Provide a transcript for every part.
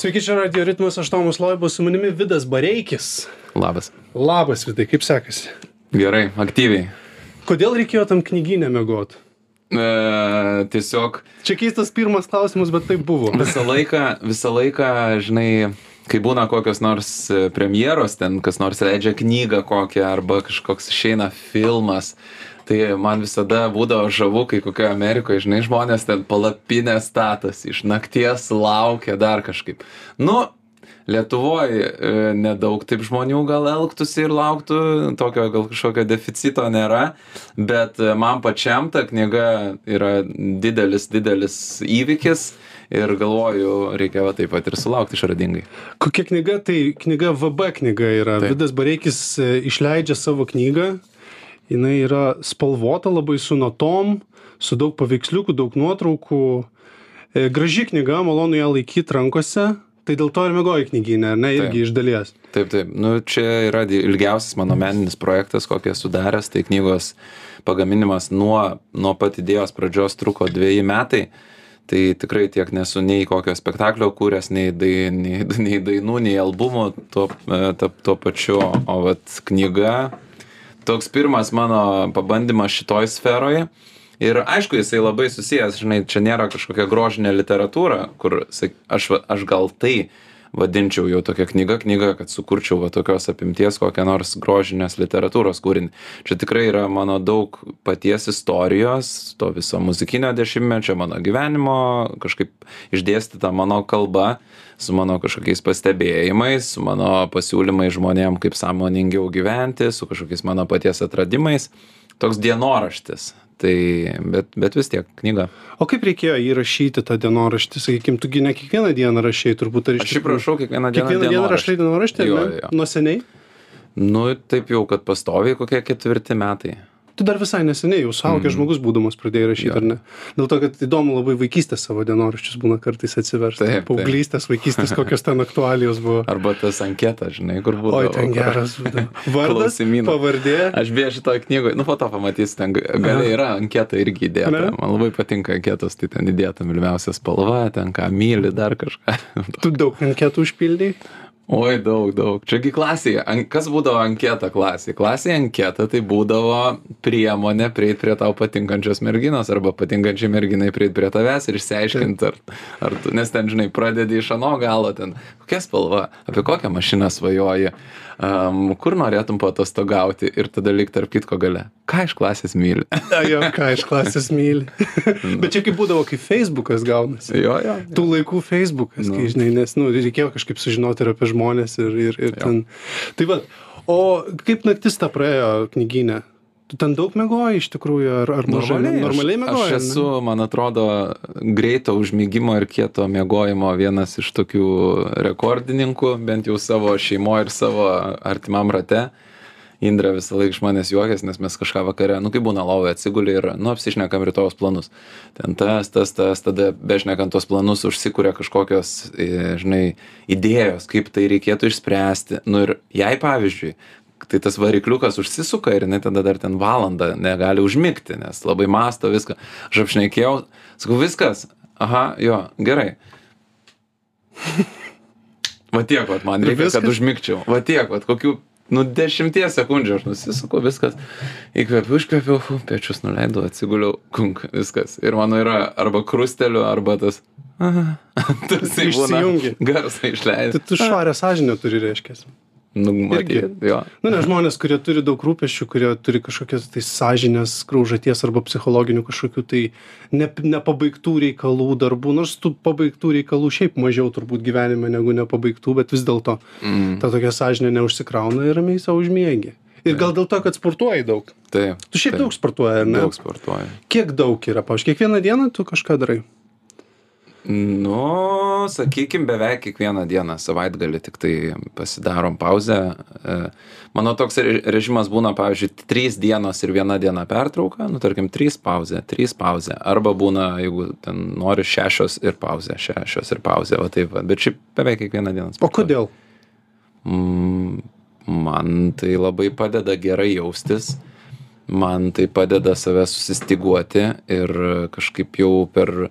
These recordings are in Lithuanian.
Sveiki, čia Radio Ritmas, aš Tomas Loibus, su manimi Vidas Bareikis. Labas. Labas, Vidai, kaip sekasi? Gerai, aktyviai. Kodėl reikėjo tam knyginę mėgot? E, tiesiog Čia keistas pirmas klausimas, bet tai buvo. visą laiką, visą laiką, žinai, kai būna kokios nors e, premjeros, ten kas nors leidžia knygą kokią arba kažkoks išeina filmas, tai man visada būdavo žavu, kai kokioje Amerikoje, žinai, žmonės ten palapinę statas, iš nakties laukia dar kažkaip. Nu, Lietuvoje nedaug taip žmonių gal elgtųsi ir lauktų, tokio gal kažkokio deficito nėra, bet e, man pačiam ta knyga yra didelis, didelis įvykis ir galvoju, reikia va taip pat ir sulaukti išradingai. Kokia knyga? Tai knyga VB knyga yra. Taip. Vidas Bareikis e, išleidžia savo knygą. Jis yra spalvota labai su natom, su daug paveiksliukų, daug nuotraukų. E, Graži knyga, malonu ją laikyti rankose. Tai dėl to ir mėgoji knyginę, ar ne, irgi Taip. iš dalies. Taip, taip. Nu, čia yra ilgiausias mano meninis projektas, kokį esu daręs. Tai knygos pagaminimas nuo, nuo pat idėjos pradžios truko dviejai metai. Tai tikrai tiek nesu nei kokio spektaklio kūręs, nei, dai, nei, nei dainų, nei albumų tuo, e, tuo pačiu. O vat knyga, toks pirmas mano pabandymas šitoj sferoje. Ir aišku, jisai labai susijęs, žinai, čia nėra kažkokia grožinė literatūra, kur aš, aš gal tai vadinčiau jau tokia knyga, knyga, kad sukurčiau va tokios apimties kokią nors grožinės literatūros kūrinį. Čia tikrai yra mano daug paties istorijos, to viso muzikinio dešimtmečio, mano gyvenimo, kažkaip išdėstyta mano kalba, su mano kažkokiais pastebėjimais, su mano pasiūlymais žmonėm, kaip sąmoningiau gyventi, su kažkokiais mano paties atradimais. Toks dienoraštis. Tai, bet, bet vis tiek knyga. O kaip reikėjo įrašyti tą dienoraštį, sakykim, tugi ne kiekvieną dieną rašai, turbūt ar iš šiaip rašau kiekvieną dieną. Kiekvieną dieną rašai dienoraštį, ar ne? Nuo seniai? Nu, taip jau, kad pastoviai kokie ketvirti metai. Tu dar visai neseniai, jau suaugęs žmogus būdamas pradėjai rašyti, Jo. ar ne? Dėl to, kad įdomu labai vaikystės savo dienoraščius būna kartais atsiversti. Taip. Paauglystės, vaikystės, kokios ten aktualijos buvo. Arba tas anketas, žinai, kur buvo. Oi, ten geras. Vardas, pavardė. Aš beje šitoje knygoje, nu po to pamatysi, ten ga- galiai yra anketa irgi įdėta. Ne? Man labai patinka anketos, tai ten įdėta mylimiausia spalva, ten ką myli, dar kažką. Tu daug anketų užpildai. Oi, daug, daug. Čiagi klasėje. An- Kas būdavo anketa klasėje? Klasėje anketa tai būdavo priemonė prieiti prie tau patinkančios merginos arba patinkančiai merginai prieiti prie tavęs ir išsiaiškinti, ar, ar tu, nes ten, žinai, pradedi iš ano galo ten, kokia spalva, apie kokią mašiną svajoji, um, kur norėtum patostogauti ir tada lik tarp kitko gale. Ką iš klasės myli? A, jo, ką iš klasės myli. Bet čia kaip būdavo, kai Facebookas gaunasi. jo, jo. Tų laikų Facebookas, Nu. kai žinai, nes, nu, reikėjo kažkaip sužinoti ir apie žmonės ir, ir, ir Jo. ten. Tai va, o kaip naktis tą praėjo knyginę? Tu ten daug mėgoji iš tikrųjų, ar, ar mažai? Normaliai, Normaliai aš, mėgoji? aš esu, man atrodo, greito užmygimo ir kieto miegojimo vienas iš tokių rekordininkų, bent jau savo šeimoje ir savo artimam rate. Indra visą laiką iš manęs juokės, nes mes kažką vakare, nu kaip būna lovoje atsigulė ir, nu, apsišnekam rytojus planus. Ten tas, tas, tas, tada bešnekant tos planus užsikūrė kažkokios, e, žinai, idėjos, kaip tai reikėtų išspręsti. Nu ir jai pavyzdžiui, tai tas varikliukas užsisuka ir jinai tada dar ten valandą negali užmigti, nes labai masto viską. Aš apšnekėjau, sakau, viskas, aha, jo, gerai. Va tiek, vat, man Ir reikia, kad užmigčiau. Va tiek, vat, kokių, nu, dešimties sekundžių aš nusisuku, viskas. Įkvėpiu, užkvėpiu, fu, pečius nuleidau, atsiguliau, kunk, viskas. Ir mano yra arba krusteliu, arba tas... Tarsi Išsijungi. Garsą išleidai. Tai tu švarę sąžinę turi reiškia. Nu, matyt, jo. Nu, ne žmonės, kurie turi daug rūpeščių, kurie turi kažkokias tai sąžinės, graužaties arba psichologinių kažkokių tai ne, nepabaigtų reikalų darbų, nors tų pabaigtų reikalų šiaip mažiau turbūt gyvenime negu nepabaigtų, bet vis dėlto Mm. ta tokia sąžinė neužsikrauna ir ramiai savo užmiegi. Ir gal dėl to, kad sportuoji daug. Taip. Tu šiaip taip. daug sportuoji, ar ne? Daug sportuoju. Kiek daug yra? Pavyzdžiui, kiekvieną dieną tu kažką darai. Nu, sakykim, beveik kiekvieną dieną savaitgalį tik tai pasidarom pauzę. E, Mano toks re- režimas būna, pavyzdžiui, trys dienos ir viena diena pertrauka, nu, tarkim, trys pauzė, trys pauzė. Arba būna, jeigu ten nori šešios ir pauzė, šešios ir pauzė, o taip, bet šiaip beveik kiekvieną dieną. O kodėl? Mm, man tai labai padeda gerai jaustis, man tai padeda save susistiguoti ir kažkaip jau per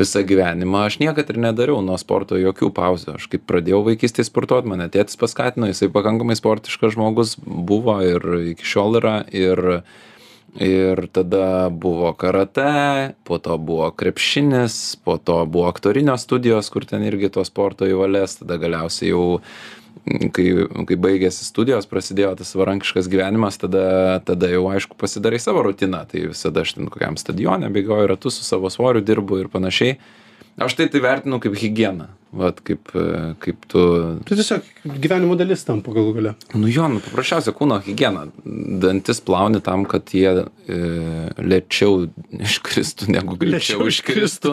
visą gyvenimą. Aš niekad ir nedariau nuo sporto jokių pauzių. Aš kaip pradėjau vaikystėj sportuot mane tėtis paskatino jisai pakankamai sportiškas žmogus buvo ir iki šiol yra. Ir ir tada buvo karatė po to buvo krepšinis po to buvo aktorinio studijos kur ten irgi to sporto į valias. Tada galiausiai jau kai kai baigėsi studijos prasidėjo tas savarankiškas gyvenimas tada tada jau aišku pasidarai savo rutiną. Tai visada aš ten kokiam stadione bėgioju ratus su savo svoriu dirbu ir panašiai aš tai tai vertinu kaip higieną vat kaip kaip tu Tai tiesiog gyvenimo dalis tampa galų gale. nu jo nu paprasčiausia kūno higiena dantis plauni tam kad jie e, lėčiau iškristų negu greičiau iškristų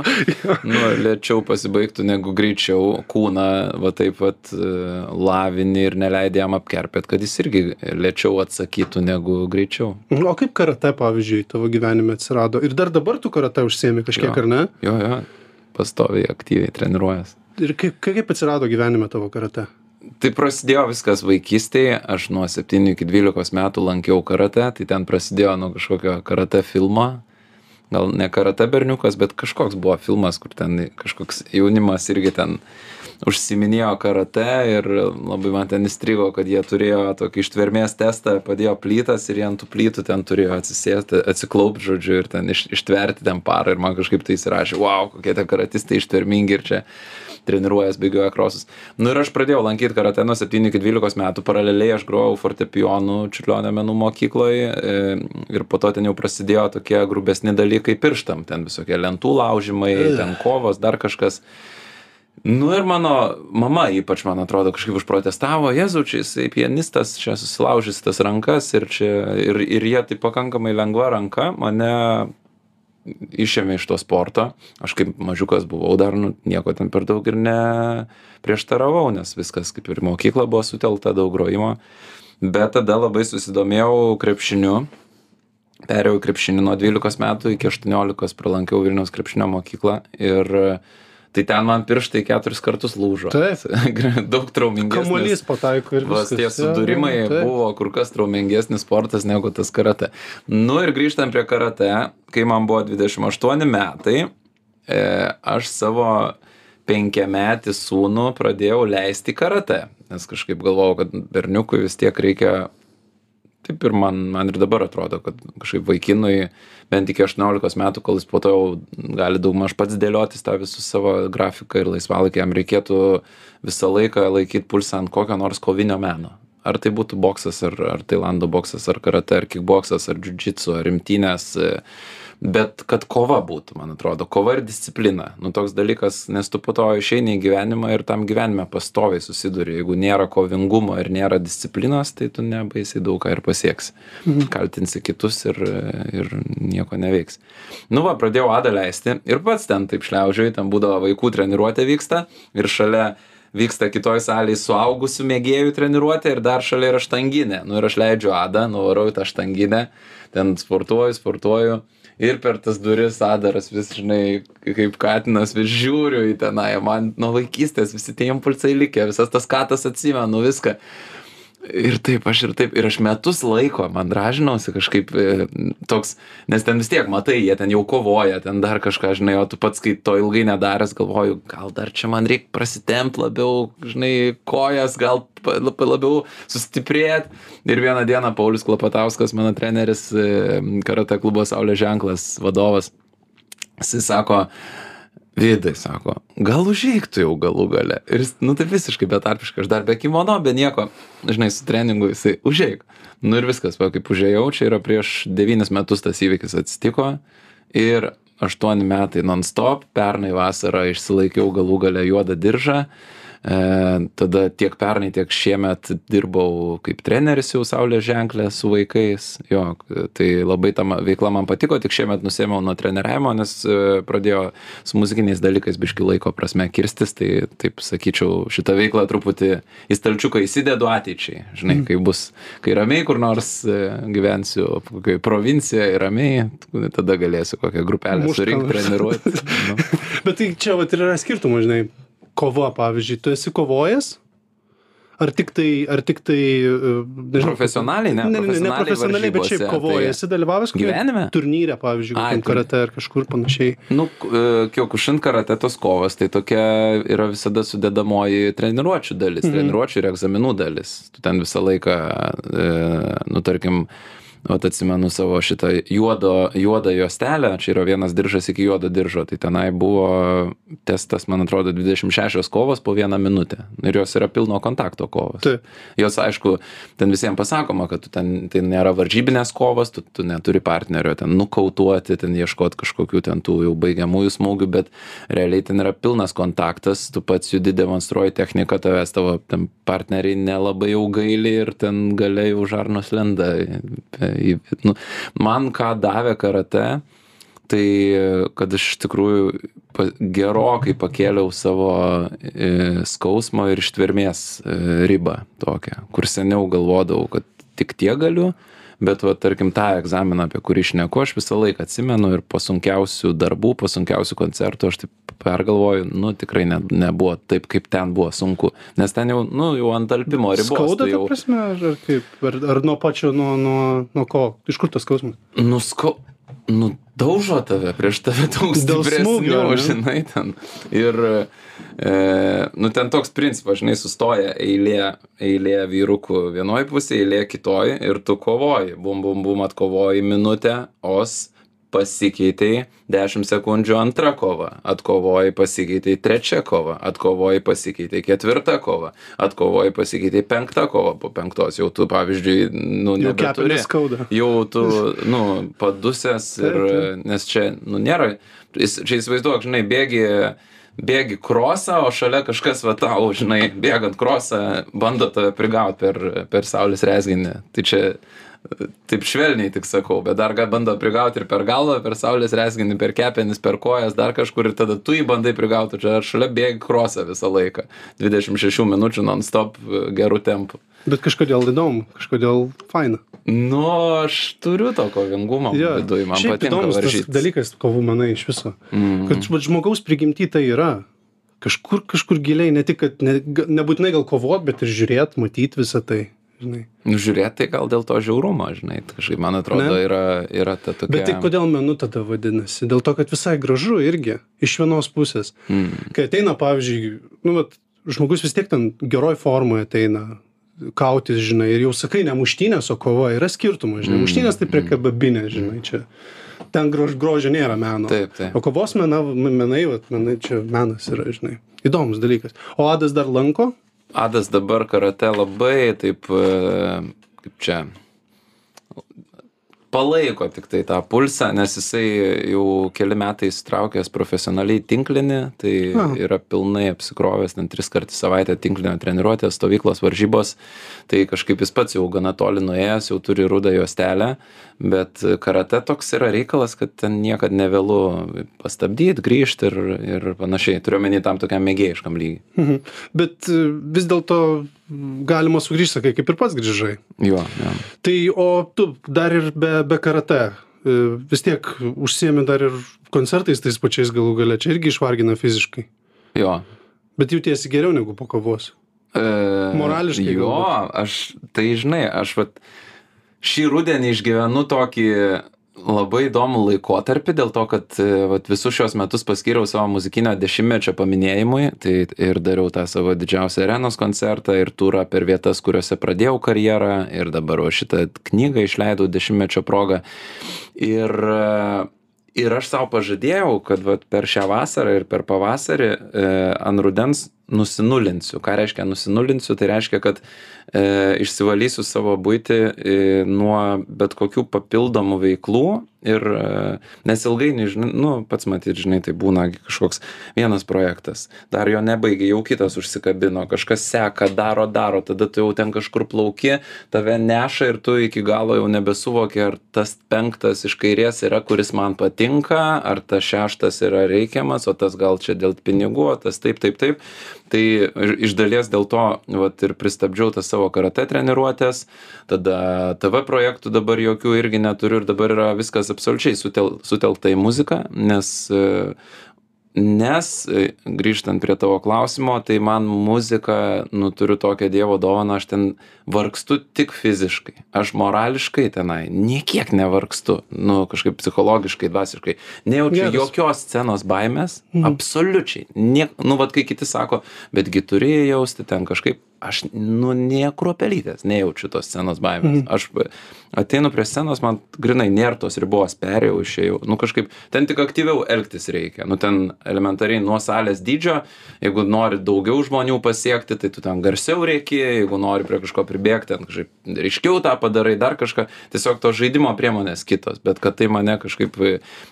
nu lėčiau pasibaigtų negu greičiau kūną va taip vat e, lavini ir neleidi jam apkerpėt kad jis irgi lėčiau atsakytų negu greičiau O kaip karate, pavyzdžiui, tavo gyvenime atsirado? Ir dar dabar tu karate užsiemi kažkiek, Jo. ar ne? jo jo pastoviai aktyviai treniruojas Ir kaip, kaip atsirado gyvenime tavo karate? tai prasidėjo viskas vaikystėj aš nuo septynių iki dvylikos metų lankiau karatė tai ten prasidėjo nuo kažkokio karatė filmo gal ne karatė berniukas bet kažkoks buvo filmas kur ten kažkoks jaunimas irgi ten užsiiminėjo karatė ir labai man ten įstrigo kad jie turėjo tokį ištvermės testą padėjo plytas ir jie ant tų plytų ten turėjo atsisėsti atsiklaupt žodžiu ir ten iš ištverti ten parą. Ir man kažkaip tai įsirašė vau kokie tie karatistai ištvermingi ir čia treniruojas bėgioja krosus. Nu ir aš pradėjau lankyt karatė nuo septynių iki dvylikos metų. Paraleliai aš grojau fortepijonu čiurlionio menų mokykloj e, ir po to ten jau prasidėjo tokie grubesni dalykai pirštam. Ten visokie lentų laužymai ten kovos dar kažkas nu ir mano mama ypač man atrodo kažkaip užprotestavo jėzau čia jisai pianistas čia susilaužys tas rankas ir čia ir ir jie taip pakankamai lengva ranka mane išėmė iš to sporto. Aš kaip mažiukas buvau dar nu nieko ten per daug ir ne prieštaravau nes viskas kaip ir į mokyklą buvo sutelkta daug grojimo. Bet tada labai susidomėjau krepšiniu. Perėjau krepšinį nuo dvylikos metų iki aštuoniolikos pralankiau vilniaus krepšinio mokyklą ir tai ten man pirštai keturis kartus lūžo Taip. daug traumingesnis Kamuolys pataiko ir Vas viskas. tie sudūrimai Jo, taip. buvo kur kas traumingesnis sportas negu tas karate. Nu ir grįžtant prie karate, kai man buvo 28 metai, e, aš savo penkiametį sūnų pradėjau leisti karate. Nes kažkaip galvojau, kad berniukui vis tiek reikia taip ir man man ir dabar atrodo kad kažkaip vaikinui bent iki aštuoniolikos metų kol jis po to jau gali daugmaž pats dėliotis tą visus savo grafiką ir laisvalaikį jam reikėtų visą laiką laikyt pulsą ant kokio nors kovinio meno. Ar tai būtų boksas ar ar tailando boksas ar karatė ar kikboksas ar džiudžitsu ar imtynės bet kad kova būtų man atrodo kova ir disciplina. Nu toks dalykas nes tu po to išeini į gyvenimą ir tam gyvenime pastoviai susiduri. Jeigu nėra kovingumo ir nėra disciplinos tai tu nebaisiai daug ką ir pasieksi kaltinsi kitus ir ir nieko neveiksi nu va pradėjau adą leisti ir pats ten taip šliaužioju ten būdavo vaikų treniruotė vyksta ir šalia vyksta kitoj salėj suaugusių mėgėjų treniruotė ir dar šalia yra štanginė. Nu ir aš leidžiu adą nuvarau į tą štanginę ten sportuoju sportuoju ir per tas duris adaras vis žinai kaip katinas vis žiūriu į tenai. Man nuo vaikystės visi tie impulsai likę visas tas katas atsimenu viską ir taip aš ir taip ir aš metus laiko man dražinausi kažkaip e, toks nes ten vis tiek matai jie ten jau kovoja ten dar kažką žinai o tu pats kai to ilgai nedaręs galvoju gal dar čia man reik prasitempt labiau žinai kojas gal labiau sustiprėt. Ir vieną dieną paulius klapatauskas mano treneris e, karatė klubo saulės ženklas vadovas jisai sako Vidai sako, gal užeik tu jau galų gale. Ir jis, nu tai visiškai betarpiškai, aš dar be kimono, be nieko, žinai, su treningu jisai užeik. Nu ir viskas, va, kaip užėjau, čia yra prieš devynis metus tas įvykis atsitiko. Ir aštuoni metai non-stop, pernai vasarą išsilaikiau galų gale juodą diržą. E, tada tiek pernai, tiek šiemet dirbau kaip treneris jau Saulės ženklė su vaikais. Jo, tai labai ta veikla man patiko, tik šiemet nusėmiau nuo treneriavimo, nes e, pradėjo su muzikiniais dalykais biški laiko prasme kirstis, tai taip sakyčiau, šitą veiklą truputį į stalčiuką įsidedu ateičiai. Žinai, kai bus, kai ramiai kur nors e, gyvensiu, kokioj provincijoje ramiai, tada galėsiu kokią grupelę surinkti, treniruoti. Nu. Bet tai čia vat ir yra skirtumas, žinai, kova, pavyzdžiui, tu esi kovojęs? ar tik tai, ar tik tai, e, nežinau. Profesionaliai, ne? Ne, ne, ne, Profesionaliai bet šiaip kovoja. tai- Esi dalyvavęs Gyvenime? turnyre, pavyzdžiui, Ai, karate ar kažkur panašiai. Nu, e, kiokušin karate tos kovos, tai tokia yra visada sudėdamoji treniruočių dalis, Mhm. treniruočių ir egzaminų dalis. Tu ten visą laiką, e, nu, tarkim, Vat atsimenu savo šitą juodo, juodą juostelę, čia yra vienas diržas iki juodo diržo, tai tenai buvo testas, man atrodo, 26 kovos po vieną minutę. Ir jos yra pilno kontakto kovos. Jos, aišku, ten visiems pasakoma, kad tu ten, tai nėra varžybinės kovos, tu, tu neturi partnerio ten nukautuoti, ten ieškoti kažkokių ten tų jau baigiamųjų smūgių, bet realiai ten yra pilnas kontaktas, tu pats judi demonstruoji techniką, tavęs tavo ten partneriai nelabai jau gaili ir ten galiai už žarnos lenda. Į, nu, man ką davė karate, tai kad aš iš tikrųjų pa, gerokai pakėliau savo e, skausmo ir ištvermės e, ribą tokią, kur seniau galvodavau, kad tik tie galiu, bet va tarkim tą egzaminą, apie kurį šneku, aš visą laiką atsimenu ir po sunkiausių darbų, po sunkiausių koncertų aš taip pergalvoju, nu tikrai ne, nebuvo taip, kaip ten buvo sunku, nes ten jau, nu, jau ant alpimo ribos. Skauda, tu ta prasme, ar, kaip? Ar, ar nuo pačio, nuo, nuo, nuo ko? Iš kur tas skausmas? nuskau, nudaužo tave, prieš tave daug stipresnių, žinai, ten. Ir, e, nu, ten toks principas, žinai, sustoja eilė, eilė vyrukų vienoje pusėje, eilė kitoje ir tu kovoji, bum, bum, bum, atkovoji minutę, os pasikeitei 10 sekundžių antra kova, atkovoji pasikeitei trečia kova, atkovoji pasikeitei ketvirta kova, atkovoji pasikeitei penkta kova, po penktos jau tu, pavyzdžiui, nu, nebeturi. skauda. Jau tu, nu, padusęs ir, nes čia, nu, nėra, jis- čia įsivaizduok, žinai, bėgi, bėgi krosą, o šalia kažkas va tau, žinai, bėgant krosą, bando tave prigauti per, per saulės rezginį. Tai čia taip švelniai tik sakau, bet dar bando prigauti ir per galvą, per saulės rezginį, per kepenis, per kojas, dar kažkur ir tada tu jį bandai prigauti, čia šalia bėgi krosą visą laiką. 26 minučių non-stop gerų tempų. Bet kažkodėl įdomu, kažkodėl faina. Nu, aš turiu to kovingumo Jo, viduje, man patinka įdomus tas varžytis. dalykas, kovų menai iš viso. Mm. Kad vat žmogaus prigimti tai yra. Kažkur, kažkur giliai, ne tik, kad ne, nebūtinai gal kovot, bet ir žiūrėt, matyt visą tai. Žinai. Nu, žiūrėt, tai gal dėl to žiaurumo, žinai, kažkaip man atrodo Ne? yra, yra ta tokia. Bet tai kodėl menu tada vadinasi? Dėl to, kad visai gražu irgi, iš vienos pusės. Mm. Kai ateina, pavyzdžiui, nu, vat, žmogus vis tiek ten geroj formoje ateina kautis, žinai, ir jau sakai, ne muštynės, o kova yra skirtumas, žinai. Mm, Muštynės tai prie kababinės, žinai, čia. Ten grož, grožio nėra meno. Taip, taip. O kovos mena, menai, vat, menai, čia menas yra, žinai. Įdomus dalykas. O Adas dar lanko? Adas dabar karate labai taip, e, kaip čia, palaiko tik tai tą pulsą, nes jisai jau keli metai įsitraukęs profesionaliai tinklinį, tai yra pilnai apsikrovęs, ten tris kartus į savaitę tinklinio treniruotės, stovyklos, varžybos, tai kažkaip jis pats jau gana toli nuėjęs, jau turi rudą juostelę, bet karate toks yra reikalas, kad ten niekada nevėlu pastabdyti, grįžti ir, ir panašiai. Turiu menį tam tokiam mėgėjiškam lygiai. Mhm. Bet e, vis dėlto galima sugrįžti, sakai, kaip ir pats grįžai. Jo, jo. Tai o tu dar ir be, be karate e, vis tiek užsiemi dar ir koncertais tais pačiais galų gale, čia irgi išvargina fiziškai. jo. Bet jautiesi geriau negu po kavos. E, Morališkai Jo, galbūt. aš, tai žinai, aš vat, šį rudenį išgyvenu tokį labai įdomų laikotarpį dėl to, kad e, vat, visus šios metus paskyriau savo muzikinio dešimtmečio paminėjimui, tai ir dariau tą savo didžiausią arenos koncertą ir turą per vietas, kuriuose pradėjau karjerą ir dabar šitą knygą išleidau dešimtmečio progą. Ir e, Ir aš savo pažadėjau, kad vat, per šią vasarą ir per pavasarį e, ant rudens nusinulinsiu. Ką reiškia nusinulinsiu? Tai reiškia, kad e, išsivalysiu savo būti e, nuo bet kokių papildomų veiklų ir e, nes ilgainiui, žinai, nu, pats matyt, žinai, tai būna kažkoks vienas projektas, dar jo nebaigia, jau kitas užsikabino, kažkas seka, daro, daro, tada tu jau ten kažkur plauki, tave neša ir tu iki galo jau nebesuvoki, ar tas penktas iš kairės yra, kuris man patinka, ar tas šeštas yra reikiamas, o tas gal čia dėl pinigų, o tas taip, taip, taip. Tai iš- dalies dėl to vat, ir pristabdžiau tas savo karate treniruotės, tada TV projektų dabar jokių irgi neturiu ir dabar yra viskas absoliučiai sutel, sutelkta į muziką, nes nes e, grįžtant prie tavo klausimo tai man muzika nu turiu tokią dievo dovaną aš ten vargstu tik fiziškai. Aš morališkai tenai nė kiek nevargstu nu kažkaip psichologiškai dvasiškai. Nejaučiu jokios scenos baimės absoliučiai. Nie nu vat kai kiti sako betgi turi jausti ten kažkaip aš nu nė kruopelytės nejaučiu tos scenos baimės. Aš b- ateinu prie scenos man grynai nėr tos ribos perėjau išėjau. Nu kažkaip ten tik aktyviau elgtis reikia. Nu ten elementariai nuo salės dydžio jeigu nori daugiau žmonių pasiekti tai tu ten garsiau rėki jeigu nori prie kažko pribėgt ten kažkaip ryškiau tą padarai dar kažką. Tiesiog tos žaidimo priemonės kitos bet kad tai mane kažkaip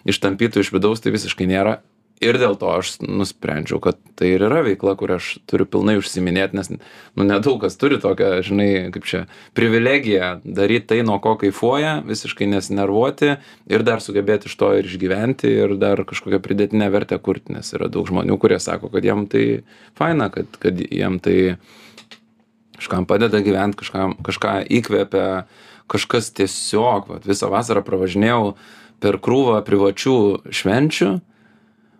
ištampytų iš vidaus tai visiškai nėra ir dėl to aš nusprendžiau kad tai ir yra veikla kuria aš turiu pilnai užsiiminėt nes nu nedaug kas turi tokią žinai kaip čia privilegiją daryt tai nuo ko kaifuoja visiškai nesinervuoti ir dar sugebėt iš to ir išgyventi ir dar kažkokią pridėtinę vertę kurti nes yra daug žmonių kurie sako kad jiem tai faina kad kad jiem tai kažkam padeda gyvent kažkam kažką įkvepia kažkas tiesiog vat visą vasarą pravažinėjau per krūvą privačių švenčių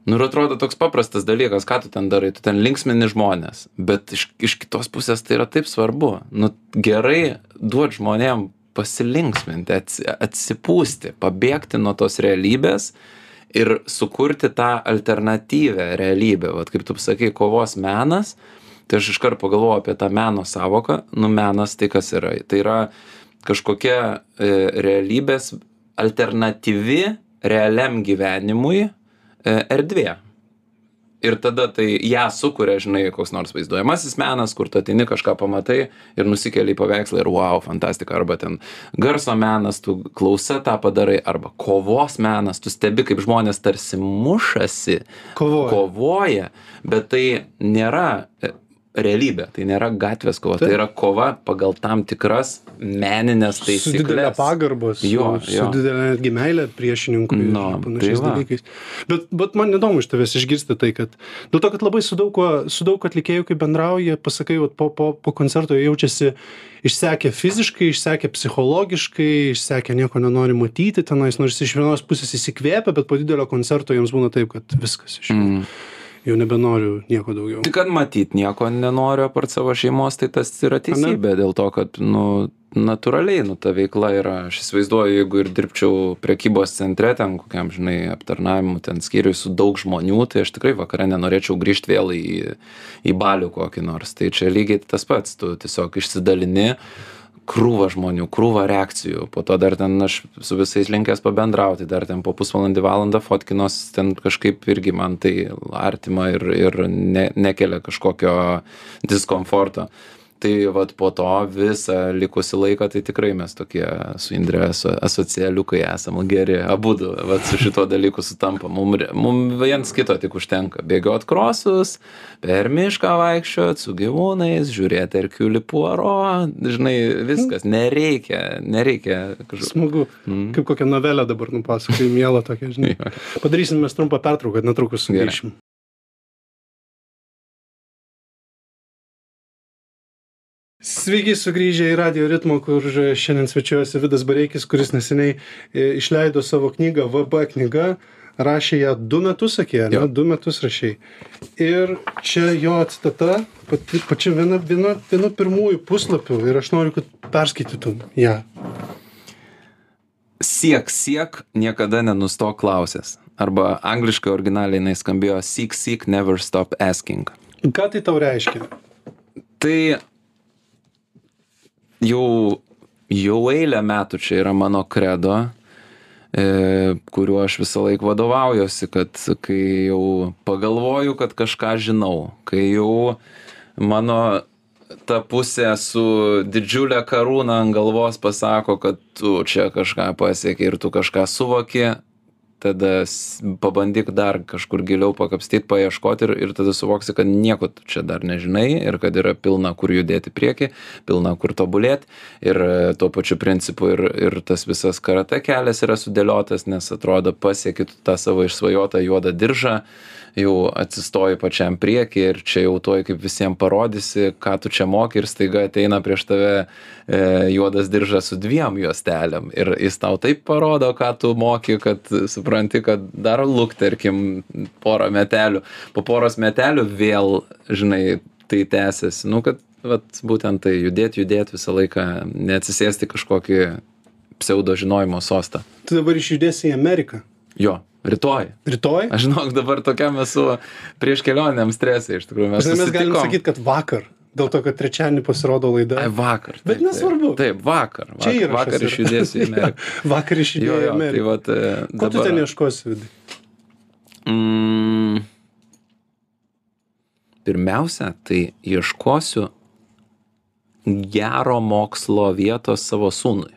nu ir atrodo toks paprastas dalykas ką tu ten darai tu ten linksmini žmones bet iš iš kitos pusės tai yra taip svarbu. Nu gerai duot žmonėm pasilinksminti atsi atsipūsti pabėgti nuo tos realybės ir sukurti tą alternatyvią realybę. Vat kaip tu sakei kovos menas tai aš iškart pagalvojau apie tą meno sąvoką. Nu menas tai kas yra? Tai yra kažkokia e, realybės alternatyvi realiam gyvenimui erdvė ir tada tai ją sukuria žinai koks nors vaizduojamasis menas kur tu ateini kažką pamatai ir nusikeli į paveikslą ir vau fantastika arba ten garso menas tu klausa tą padarai arba kovos menas tu stebi kaip žmonės tarsi mušasi Kovoja. kovoja bet tai nėra e, realybė tai nėra gatvės kova tai yra kova pagal tam tikras menines su didelė taisykles pagarba, su, Jo, su jo. didelė netgi meilė priešininkui Nu, ir panašiais tai va. dalykais. Bet, bet man įdomu iš tavęs išgirsti tai, kad dėl to, kad labai su daug, kuo- su daug atlikėjų, kai bendrauja, pasakai, vat, po, po, po koncerto jaučiasi išsekę fiziškai, išsekę psichologiškai, išsekę nieko nenori matyti tenais, nors iš vienos pusės įsikvėpia, bet po didelio koncerto jiems būna taip, kad viskas iš jų. Mm. Jau nebenoriu nieko daugiau. Tai kad matyt nieko nenoriu apart savo šeimos, tai tas yra teisybė, dėl to, kad, nu, natūraliai, nu, ta veikla yra, aš įsivaizduoju, jeigu ir dirbčiau prekybos centre, ten kokiam, žinai, aptarnavimu, ten skyriui su daug žmonių, tai aš tikrai vakare nenorėčiau grįžti vėl į, į balių kokį nors. Tai čia lygiai tas pats, tu tiesiog išsidalini krūva žmonių, krūva reakcijų, po to dar ten aš su visais linkęs pabendrauti, dar ten po pusvalandį valandą fotkinos, ten kažkaip irgi man tai artima ir, ir ne, nekelia kažkokio diskomforto. Tai vat po to visą likusį laiką tai tikrai mes tokie su Indre aso, asocialiukai esam geri, abu du, vat su šituo dalyku sutampa. Mum, mum viens kito tik užtenka bėgiot krosus, per mišką vaikščiot su gyvūnais, žiūrėti Erkiulį puoro, žinai, viskas, nereikia, nereikia kažkaip. Smagu. Mm. Kaip kokią novelę dabar nupasakai, mielą tokią, žinai. Padarysim mes trumpą pertrauką, netrukus sugrįšim. Sveiki sugrįžę į radio ritmą, kur šiandien svečiuojasi Vidas Bareikis, kuris neseniai e, išleido savo knygą VB knyga. Rašė ją du metus, sakė, ne? Du metus rašiai. Ir čia jo citata, pati, pačia viena, viena, viena pirmųjų puslapių ir aš noriu, kad perskaitytum ją. Siek, siek, niekada nenustok klausęs. Arba angliškai originaliai jinai skambėjo seek, seek, never stop asking. Ką tai tau reiškia? Tai jau, jau eilę metų čia yra mano kredo, e, kuriuo aš visą laiką vadovaujuosi, kad kai jau pagalvoju, kad kažką žinau, kai jau mano ta pusė su didžiulė karūna ant galvos pasako, kad tu čia kažką pasiekiai ir tu kažką suvoki, tada pabandyk dar kažkur giliau pakapstyt, paieškoti ir, ir tada suvoksi, kad nieko tu čia dar nežinai ir kad yra pilna kur judėti į priekį, pilna kur tobulėti ir e, tuo pačiu principu ir, ir tas visas karate kelias yra sudėliotas, nes atrodo pasieki tu tą savo išsvajotą juodą diržą, jau atsistoji pačiam priekį ir čia jau tuoj kaip visiems parodysi, ką tu čia moki ir staiga ateina prieš tave e, juodas diržas su dviem juostelėm ir jis tau taip parodo, ką tu moki, kad supranti, kad dar lukterkim porą metelių, po poros metelių vėl, žinai, tai tęsiasi. Nu, kad vat, būtent tai judėti, judėti visą laiką, neatsisėsti kažkokį pseudo žinojimo sostą. Tu dabar išjudėsi į Ameriką. Jo, rytoj. Rytoj? Aš žinok, dabar tokiam esu prieš kelionėm stresai, iš tikrųjų mes. Mes galim susitikom. sakyti, kad vakar. Dėl to, kad trečiadienį pasirodo laida. Ai, vakar. Bet taip, nesvarbu. Taip, taip vakar. Čia vakar, įrašas vakar yra. išjudėsiu į Ameriką. vakar Jo, išjudėjai į tai Ameriką. vat, e, Ko tu dabar- ten ieškosi, vidai? Mm, pirmiausia, tai ieškosiu gero mokslo vietos savo sūnui.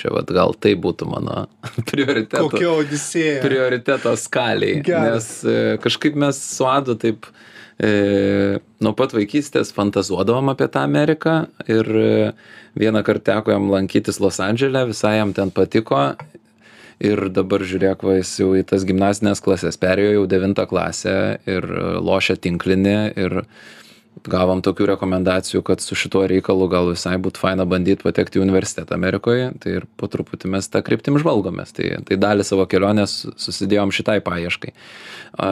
Čia vat, gal tai būtų mano prioritetas. Kokia odisėja. prioriteto skaliai. Geras. Nes e, kažkaip mes su Adu taip e, nuo pat vaikystės fantazuodavom apie tą Ameriką ir e, vieną kartą teko jam lankytis Los Andželė, visai jam ten patiko. Ir dabar žiūrėk, va, jis jau į tas gimnazinės klasės perėjo jau devintą klasę ir e, lošia tinklinį ir gavom tokių rekomendacijų, kad su šituo reikalu gal visai būtų faina bandyti patekti į universitetą Amerikoje. Tai ir po truputį mes tą kryptim žvalgomės. Tai, tai dalį savo kelionės susidėjom šitai paieškai. A,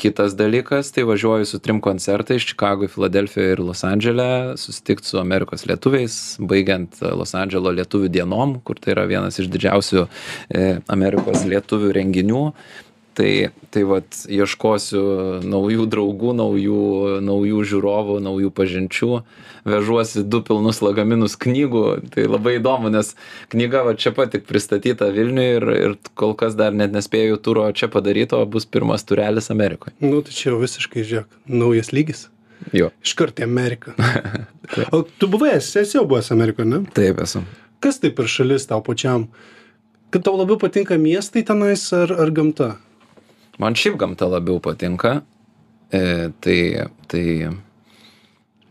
kitas dalykas, tai važiuoju su trim koncertais - Čikagoje, Filadelfijoje ir Los Andželė, susitikti su Amerikos lietuviais, baigiant Los Andželo lietuvių dienom, kur tai yra vienas iš didžiausių e, Amerikos lietuvių renginių tai tai vat ieškosiu naujų draugų naujų naujų žiūrovų naujų pažinčių vežuosi du pilnus lagaminus knygų tai labai įdomu nes knyga va čia pat tik pristatyta vilniuj ir ir kol kas dar net nespėju turo čia padaryt o bus pirmas turelis amerikoj Nu, tai čia jau visiškai, žiūrėk, naujas lygis. jo Iškart į Ameriką. o tu buvai, esi esi jau buvęs Amerikoje, ne? taip esu Kas tai per šalis tau pačiam? Kad tau labiau patinka miestai tenais ar, ar gamta? Man šiaip gamta labiau patinka e, tai tai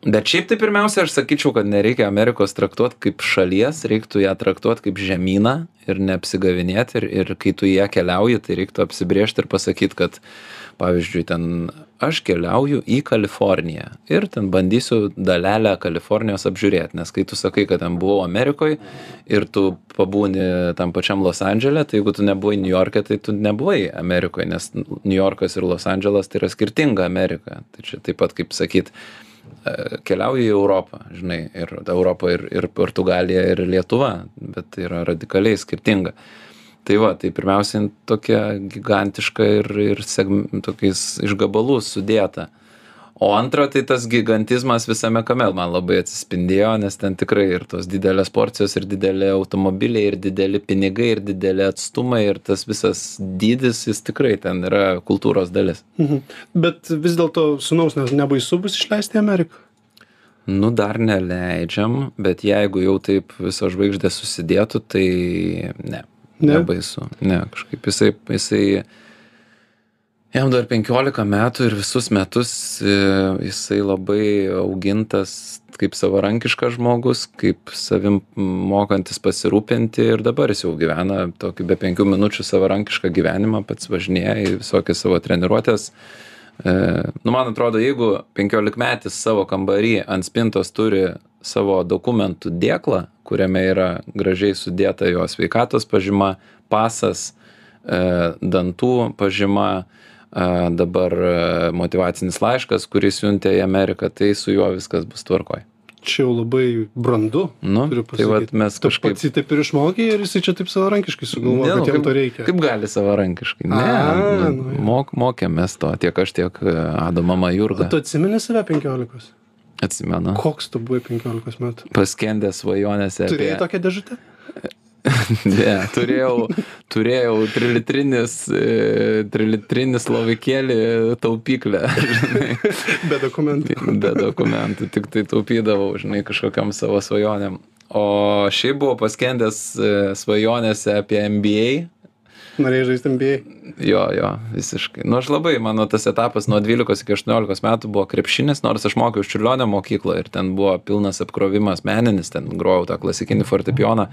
bet šiaip tai pirmiausia aš sakyčiau kad nereikia amerikos traktuot kaip šalies reiktų ją traktuot kaip žemyną ir neapsigavinėt ir ir kai tu į ją keliauji tai reiktų apsibrėžt ir pasakyt kad pavyzdžiui ten aš keliauju į kaliforniją ir ten bandysiu dalelę kalifornijos apžiūrėt nes kai tu sakai kad ten buvau amerikoj ir tu pabūni tam pačiam los andžele tai jeigu tu nebuvai niujorke tai tu nebuvai amerikoj nes niujorkas ir los andželas tai yra skirtinga amerika tai čia taip pat kaip sakyt e, keliauji į Europą, žinai, ir Europą, ir, ir Portugalija, ir Lietuva, bet tai yra radikaliai skirtinga. Tai va, tai pirmiausia, tokia gigantiška ir, ir segm, tokiais iš gabalų sudėta. O antra, tai tas gigantizmas visame kame man labai atsispindėjo, nes ten tikrai ir tos didelės porcijos, ir dideli automobiliai, ir dideli pinigai, ir dideli atstumai, ir tas visas dydis, jis tikrai ten yra kultūros dalis. Mhm. Bet vis dėlto sunaus nes nebaisu bus išleisti į Ameriką. Nu, dar neleidžiam, bet jeigu jau taip visos žvaigždės susidėtų, tai ne. Ne? Nebaisu. Ne, kažkaip jisai, jisai, jam dar 15 metų ir visus metus e, jisai labai augintas kaip savarankiškas žmogus, kaip savim mokantis pasirūpinti ir dabar jis jau gyvena tokį be penkių minučių savarankišką gyvenimą, pats važinėja į visokias savo treniruotės. E, nu, man atrodo, jeigu 15 metis savo kambarį ant spintos turi savo dokumentų dėklą, kuriame yra gražiai sudėta jo sveikatos pažyma, pasas, e, dantų pažyma, e, dabar e, motivacinis laiškas, kurį siuntė į Ameriką, tai su juo viskas bus tvarkoj. Čia jau labai brandu. Nu, tai vat mes kažkaip... pats jį taip ir išmokė ir jisai čia taip savarankiškai sugalvojo, Ne, nu, kad jam to reikia. Kaip gali savarankiškai? Ne, A, nu, nu mok, mokėmės to, tiek aš, tiek Ado mama Jurga. Tu atsimeni save 15? Atsimenu. Koks tu buvai 15 metų? Paskendęs svajonėse. Turėjai apie- tokią dėžutę? Ne, turėjau, turėjau trilitrinis, e, trilitrinis lovikėlį taupyklę, žinai, Be dokumentų. be dokumentų, tik tai taupydavau, žinai, kažkokiam savo svajonėm. O šiaip buvau paskendęs e, svajonėse apie MBA, Norėjai žaisti NBA. Jo, jo, visiškai. Nu, aš labai, mano tas etapas nuo 12 iki 18 metų buvo krepšinis, nors aš mokiau Čiurlionio mokykloje ir ten buvo pilnas apkrovimas meninis, ten grojau tą klasikinį fortepijoną,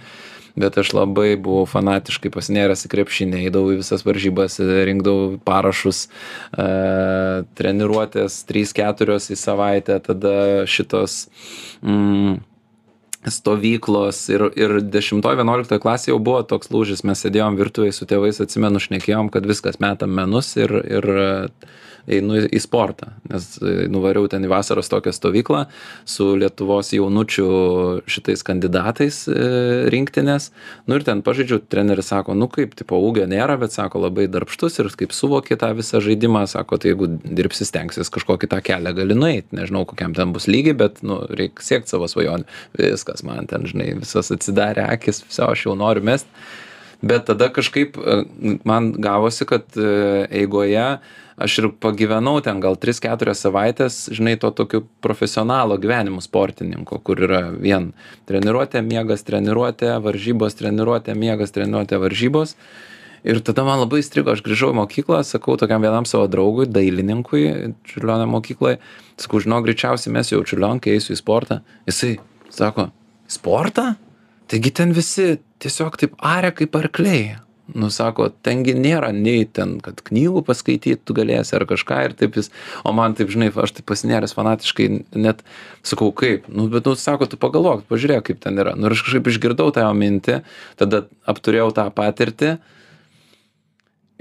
bet aš labai buvau fanatiškai pasinėręs į krepšinį, eidavau į visas varžybas, rinkdavau parašus, e, treniruotės 3-4 į savaitę, tada šitos... Mm, stovyklos ir ir dešimtoj vienuoliktoj klasėj jau buvo toks lūžis. Mes sėdėjom virtuvėj su tėvais atsimenu šnekėjom kad viskas metam menus ir ir einu į sportą nes nuvariau ten į vasaros tokią stovyklą su lietuvos jaunučių šitais kandidatais e, rinktinės. Nu ir ten pažaidžiau treneris sako nu kaip tipo ūgio nėra bet sako labai darbštus ir kaip suvoki tą visą žaidimą sako tai jeigu dirbsi stengsies kažkokį tą kelią gali nueit. Nežinau kokiam ten bus lygy bet nu reik siekt savo svajonių viskas man ten žinai visas atsidarė akys vsio aš jau noriu mest. Bet tada kažkaip e, man gavosi kad e, eigoje aš ir pagyvenau ten gal tris keturias savaites žinai tuo tokiu profesionalo gyvenimu sportininko kur yra vien treniruotė miegas treniruotė varžybos treniruotė miegas treniruotė varžybos. Ir tada man labai įstrigo aš grįžau į mokyklą sakau tokiam vienam savo draugui dailininkui čiurlionio mokykloj sakau žinok greičiausiai mesiu jau čiurlionkę eisiu į sportą. Jisai sako sportą? Taigi ten visi tiesiog taip aria kaip arkliai nu sako ten gi nėra nei ten kad knygų paskaityt tu galėsi ar kažką ir taip jis o man taip žinai aš taip pasinėręs fanatiškai net sakau kaip? Nu bet nu sako tu pagalvok pažiūrėk kaip ten yra. Nu ir aš kažkaip išgirdau tą jo mintį tada apturėjau tą patirtį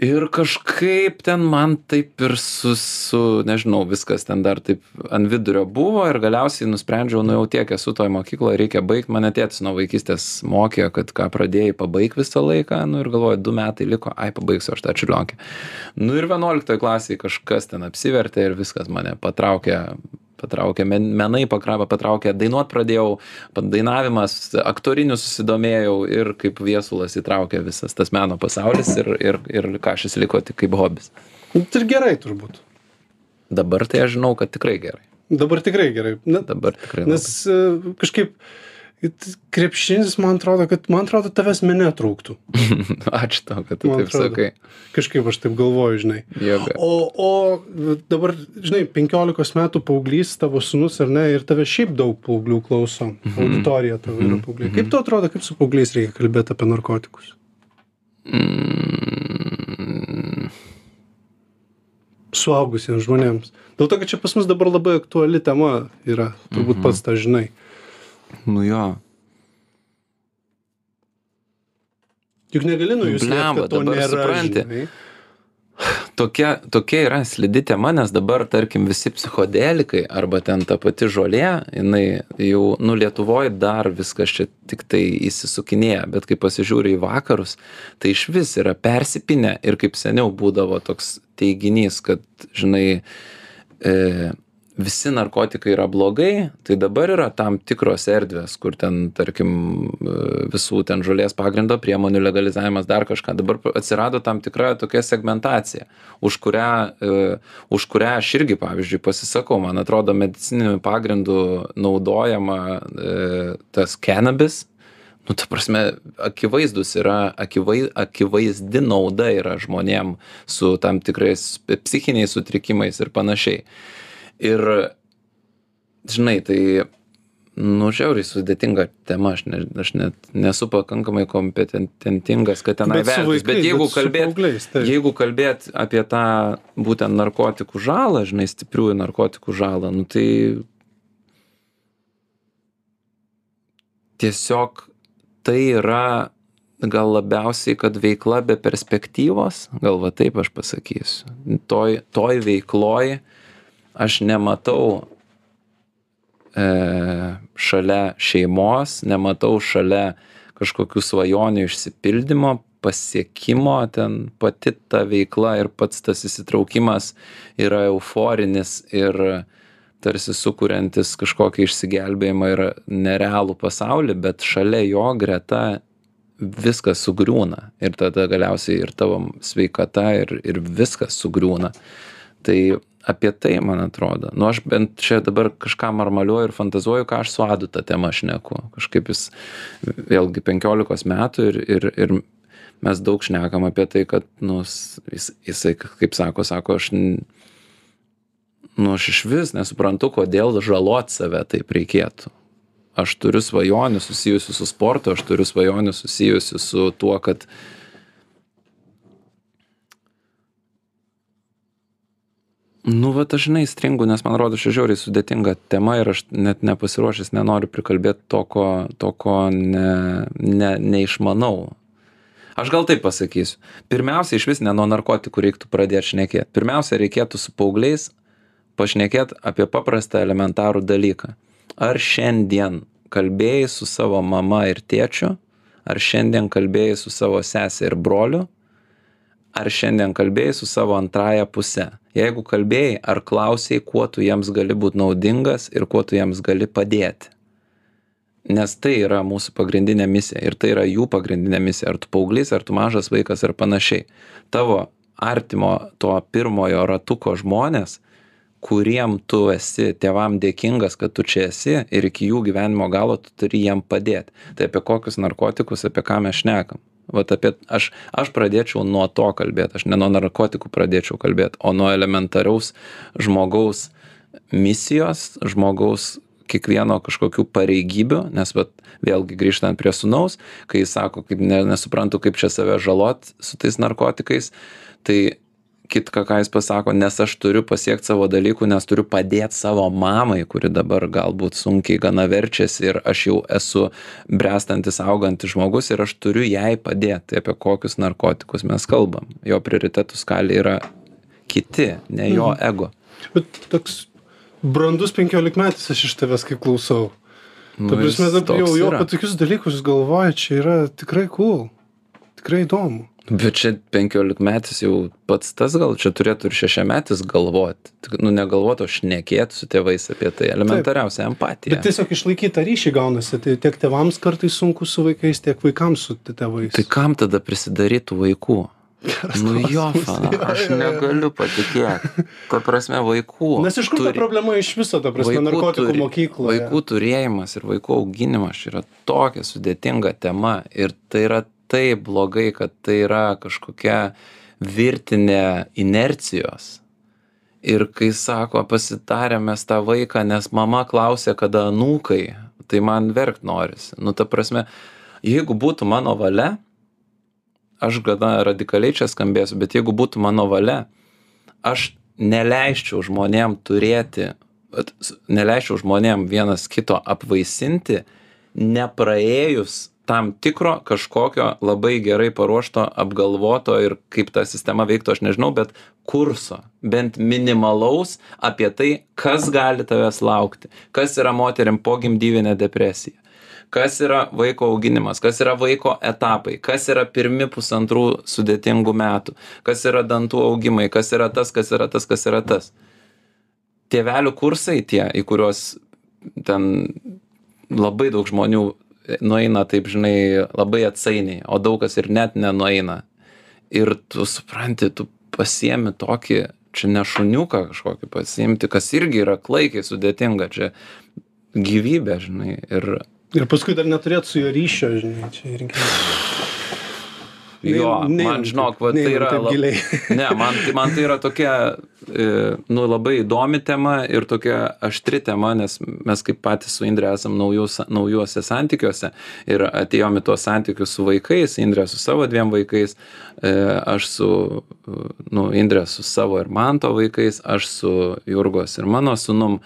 ir kažkaip ten man taip ir su su nežinau viskas ten dar taip ant vidurio buvo ir galiausiai nusprendžiau nu jau tiek esu toj mokykloj reikia baigt. Mane tėtis nuo vaikystės mokė kad ką pradėjai pabaik visą laiką. Nu ir galvoju du metai liko ai pabaigsiu aš tą čiurlionkę. Nu ir vienuoliktoj klasėj kažkas ten apsivertė ir viskas mane patraukė patraukė men menai pakra patraukė dainuot pradėjau dainavimas aktoriniu susidomėjau ir kaip viesulas įtraukė visas tas meno pasaulis ir ir ir kašis liko tik kaip hobis. Nu, tai ir gerai turbūt. Dabar tai aš žinau kad tikrai gerai. Dabar tikrai gerai. Na dabar tikrai nes e, kažkaip krepšinis man atrodo kad man atrodo tavęs mene trūktų. Ačiū tau kad tu Man taip atrodo. sakai. Kažkaip aš taip galvoju žinai. Jėga. O o dabar žinai penkiolikos metų paauglys tavo sūnus ar ne ir tave šiaip daug paauglių klauso. Auditorija tavo yra paaugliai kaip tau atrodo kaip su paaugliais reikia kalbėt apie narkotikus? Mm, suaugusiems žmonėms. Dėl to kad čia pas mus dabar labai aktuali tema yra turbūt pats tą žinai nu jo juk negali nuo kad to dabar nėra supranti. žinai tokia tokia yra slidi tema nes dabar tarkim visi psichodelikai arba ten ta pati žolė jinai jau nu lietuvoj dar viskas čia tiktai įsisukinėja bet kai pasižiūri į vakarus tai išvis yra persipynę ir kaip seniau būdavo toks teiginys kad žinai e, visi narkotikai yra blogai tai dabar yra tam tikros erdvės kur ten tarkim e, visų ten žolės pagrindo priemonių legalizavimas dar kažką. Dabar atsirado tam tikra tokia segmentacija už kurią e, už kurią aš irgi pavyzdžiui pasisakau. Man atrodo medicininiu pagrindu naudojama e, tas kenabis nu ta prasme akivaizdūs yra akivai akivaizdi nauda yra žmonėm su tam tikrais psichiniais sutrikimais ir panašiai ir žinai tai nu žiauriai sudėtinga tema aš ne aš net nesu pakankamai kompetentingas kad Bet su veltis bet jeigu bet su kalbėt taip. jeigu kalbėt apie tą būtent narkotikų žalą žinai stipriųjų narkotikų žalą nu tai tiesiog tai yra gal labiausiai kad veikla be perspektyvos gal va taip aš pasakysiu toj toj veikloj aš nematau e, šalia šeimos nematau šalia kažkokių svajonių išsipildymo pasiekimo ten pati ta veikla ir pats tas įsitraukimas yra euforinis ir tarsi sukuriantis kažkokį išsigelbėjimą ir nerealų pasaulį bet šalia jo greta viskas sugriūna ir tada galiausiai ir tavo sveikata ir ir viskas sugriūna. Tai apie tai man atrodo. Nu aš bent čia dabar kažką marmaliuoju ir fantazuoju ką aš su adu ta tema šneku. Kažkaip jis vėlgi penkiolikos metų ir ir ir mes daug šnekam apie tai kad nu jis jisai kaip sako sako aš nu aš išvis nesuprantu kodėl žalot save taip reikėtų. Aš turiu svajonių susijusių su sportu aš turiu svajonių susijusių su tuo kad nu vat aš žinai stringu nes man rodos čia žiauriai sudėtinga tema ir aš net nepasiruošęs nenoriu prikalbėt to ko to ko ne ne neišmanau. Aš gal taip pasakysiu. Pirmiausia išvis ne nuo narkotikų reiktų pradėt šnekėt. Pirmiausia reikėtų su paaugliais pašnekėt apie paprastą elementarų dalyką. Ar šiandien kalbėjai su savo mama ir tėčiu ar šiandien kalbėjai su savo sese ir broliu ar šiandien kalbėjai su savo antrąja puse? Jeigu kalbėjai ar klausei kuo tu jiems gali būt naudingas ir kuo tu jiems gali padėti? Nes tai yra mūsų pagrindinė misija ir tai yra jų pagrindinė misija. Ar tu paauglys ar tu mažas vaikas ar panašiai. Tavo artimo to pirmojo ratuko žmonės kuriem tu esi tėvam dėkingas kad tu čia esi ir iki jų gyvenimo galo tu turi jiem padėt tai apie kokius narkotikus apie ką mes šnekam vat apie aš aš pradėčiau nuo to kalbėt aš ne nuo narkotikų pradėčiau kalbėt o nuo elementariaus žmogaus misijos žmogaus kiekvieno kažkokių pareigybių nes vat vėlgi grįžtant prie sūnaus kai jis sako kaip ne nesuprantu kaip čia save žalot su tais narkotikais tai kitką ką jis pasako nes aš turiu pasiekt savo dalykų nes turiu padėt savo mamai kuri dabar galbūt sunkiai gana verčiasi ir aš jau esu bręstantis augantis žmogus ir aš turiu jai padėt tai apie kokius narkotikus mes kalbam jo prioritetų skalė yra kiti ne jo Mhm. ego Bet toks brandus penkiolikmetis aš iš tavęs kaip klausau. Nu, Ta prasme, jis dabar jau, yra. apie tokius dalykus galvoja, čia yra tikrai cool. Tikrai įdomu. Bet čia penkiolikmetis jau pats tas gal čia turėtų ir šešiametis galvot tik nu negalvot o šnekėt su tėvais apie tai elementariausia empatija Bet tiesiog išlaikyti tą ryšį gaunasi. Tai tiek tėvams kartais sunku su vaikais, tiek vaikams su tėvais. Tai kam tada prisidaryt tų vaikų? Nu jo, fana, aš negaliu patikėti. Ta prasme, vaikų. Nes iš kur ta problema iš viso, ta prasme, narkotikų turi- mokykloje? Vaikų turėjimas ir vaikų auginimas čia yra tokia sudėtinga tema ir tai yra taip blogai, kad tai yra kažkokia virtinė inercijos. Ir kai sako, pasitarėm mes tą vaiką, nes mama klausė, kada anūkai, tai man verkt norisi. Nu, ta prasme, jeigu būtų mano valia, aš gana radikaliai čia skambėsiu, bet jeigu būtų mano valia, aš neleisčiau žmonėm turėti, neleisčiau žmonėm vienas kito apvaisinti, nepraėjus tam tikro kažkokio labai gerai paruošto, apgalvoto ir kaip ta sistema veiktų, aš nežinau, bet kurso, bent minimalaus apie tai, kas gali tavęs laukti, kas yra moteriam pogimdyvinė depresija? Kas yra vaiko auginimas, kas yra vaiko etapai, kas yra pirmi pusantrų sudėtingų metų, kas yra dantų augimai, kas yra tas, kas yra tas, kas yra tas. Tėvelių kursai tie, į kuriuos ten labai daug žmonių nueina, taip žinai, labai atsainiai, o daug kas ir net nenueina. Ir tu supranti, tu pasiemi tokį, čia ne šuniuką kažkokį pasiimti, kas irgi yra klaikiai sudėtinga, čia gyvybė, žinai. Ir Ir paskui dar neturėt su juo ryšio, žinai, čia irgi. Jo, Nei- man žinok, va, tai neinam yra. lab-. Ne, man, tai- man tai yra tokia, e, nu, labai įdomi tema ir tokia aštri tema, nes mes kaip patys su Indrė esam naujus, naujuose santykiuose ir atėjome į tuos santykius su vaikais, Indrė su savo dviem vaikais, e, aš su, nu, Indrė su savo ir manto vaikais, aš su Jurgos ir mano sunum.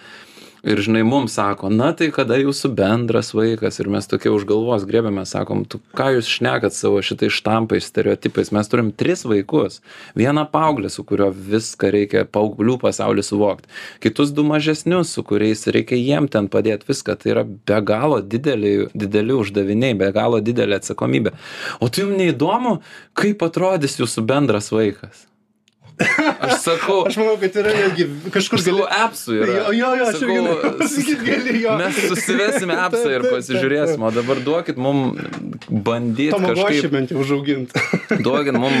Ir žinai, mums sako, na tai kada jūsų bendras vaikas? Ir mes tokie už galvos grėbėme, sakom, tu ką jūs šnekat savo šitais štampais, stereotipais, mes turim tris vaikus, vieną paauglį, su kuriuo viską reikia paauglių pasaulį suvokti, kitus du mažesnius, su kuriais reikia jiem ten padėti viską, tai yra be galo dideli, dideli uždaviniai, be galo didelė atsakomybė. O tai jums neįdomu, kaip atrodys jūsų bendras vaikas? Aš sakau, Aš manau, kad yra irgi kažkur Sakau, gali... appsų yra. Jo, jo, jo, aš Sakau, norėjau pasakyt, gali jo. Mes susivesime appsą ir pasižiūrėsim, o dabar duokit mum bandyti kažkaip, bent jau užauginti. duokit mum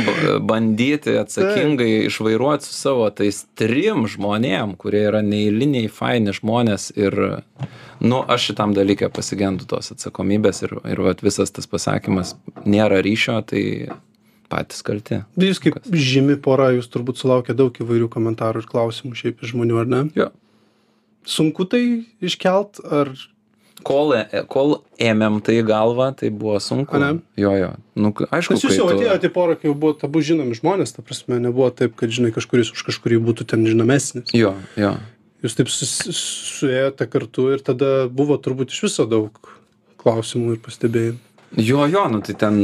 bandyti atsakingai išvairuoti su savo tais trim žmonėm, kurie yra neįliniai, faini žmonės ir, nu, aš šitam dalykė pasigendu tos atsakomybės ir, ir vat, visas tas pasakymas, nėra ryšio, tai patys kalti. Jūs kaip žymi pora, jūs turbūt sulaukė daug įvairių komentarų ir klausimų šiaip iš žmonių, ar ne? Jo. Sunku tai iškelt, ar kol, e- kol ėmėm tai į galvą, tai buvo sunku. Ane? Jo, jo. Nu, aišku, Nes jūs jau atėjote į porą, kai jau buvo abu žinomi žmonės, ta prasme, nebuvo taip, kad, žinai, kažkuris už kažkurį būtų ten žinomesnis. Jo, jo. Jūs taip sus- suėjote kartu ir tada buvo turbūt iš viso daug klausimų ir pastebėjimų. Jo, jo, nu tai ten,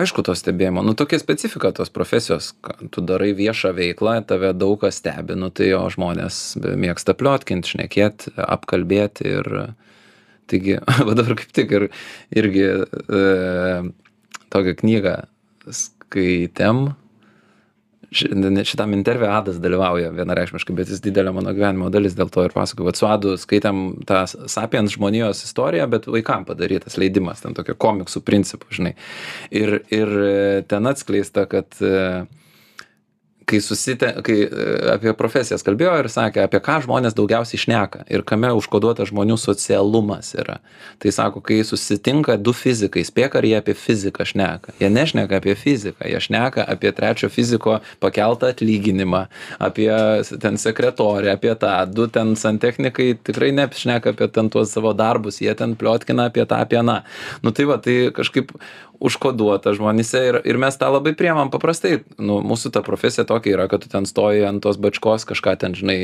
aišku, to stebėjimo, nu tokia specifika tos profesijos, ką tu darai viešą veiklą, tave daug kas stebi, nu tai jo žmonės mėgsta pliotkinti, šnekėti, apkalbėti ir taigi, va dabar kaip tik ir, irgi e, tokią knygą skaitėm, šiandien šitam interviu Adas dalyvauja vienareikšmiškai, bet jis didelė mano gyvenimo dalis, dėl to ir pasakoju. Vat su Adu skaitėm tą Sapiens žmonijos istoriją, bet vaikam padarytas leidimas, ten tokio komiksų principų, žinai. Ir, ir ten atskleista, kad e, kai susite, kai e, apie profesijas kalbėjo ir sakė, apie ką žmonės daugiausiai šneka ir kame užkoduota žmonių socialumas yra. Tai sako, kai susitinka du fizikai, spėk ar jie apie fiziką šneka. Jie nešneka apie fiziką, jie šneka apie trečio fiziko pakeltą atlyginimą, apie ten sekretorę, apie tą. Du ten santechnikai tikrai nešneka apie ten tuos savo darbus, jie ten pliotkina apie tą, apie aną. Nu tai va, tai kažkaip užkoduota žmonėse ir, ir mes tą labai priemam paprastai. Nu, mūsų ta profesija tokia yra, kad tu ten stoji ant tos bačkos, kažką ten, žinai,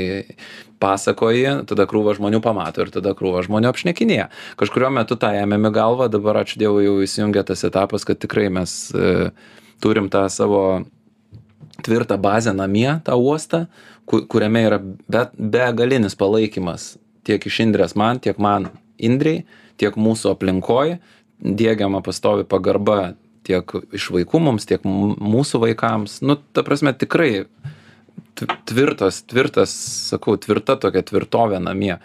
pasakoji, tada krūva žmonių pamato ir tada krūva žmonių apšnekinėje. Kažkurio metu tą ėmėme galvą, dabar ačiū Dievui jau įsijungia tas etapas, kad tikrai mes e, turim tą savo tvirtą bazę namie, tą uostą, ku- kuriame yra be, begalinis palaikymas tiek iš Indrės man, tiek man Indrei, tiek mūsų aplinkoje, dėgiama pastovi pagarba tiek iš vaikų mums, tiek mūsų vaikams. Nu, ta prasme, tikrai tv- tvirtas, tvirtas, sakau, tvirta tokia tvirtovė namie.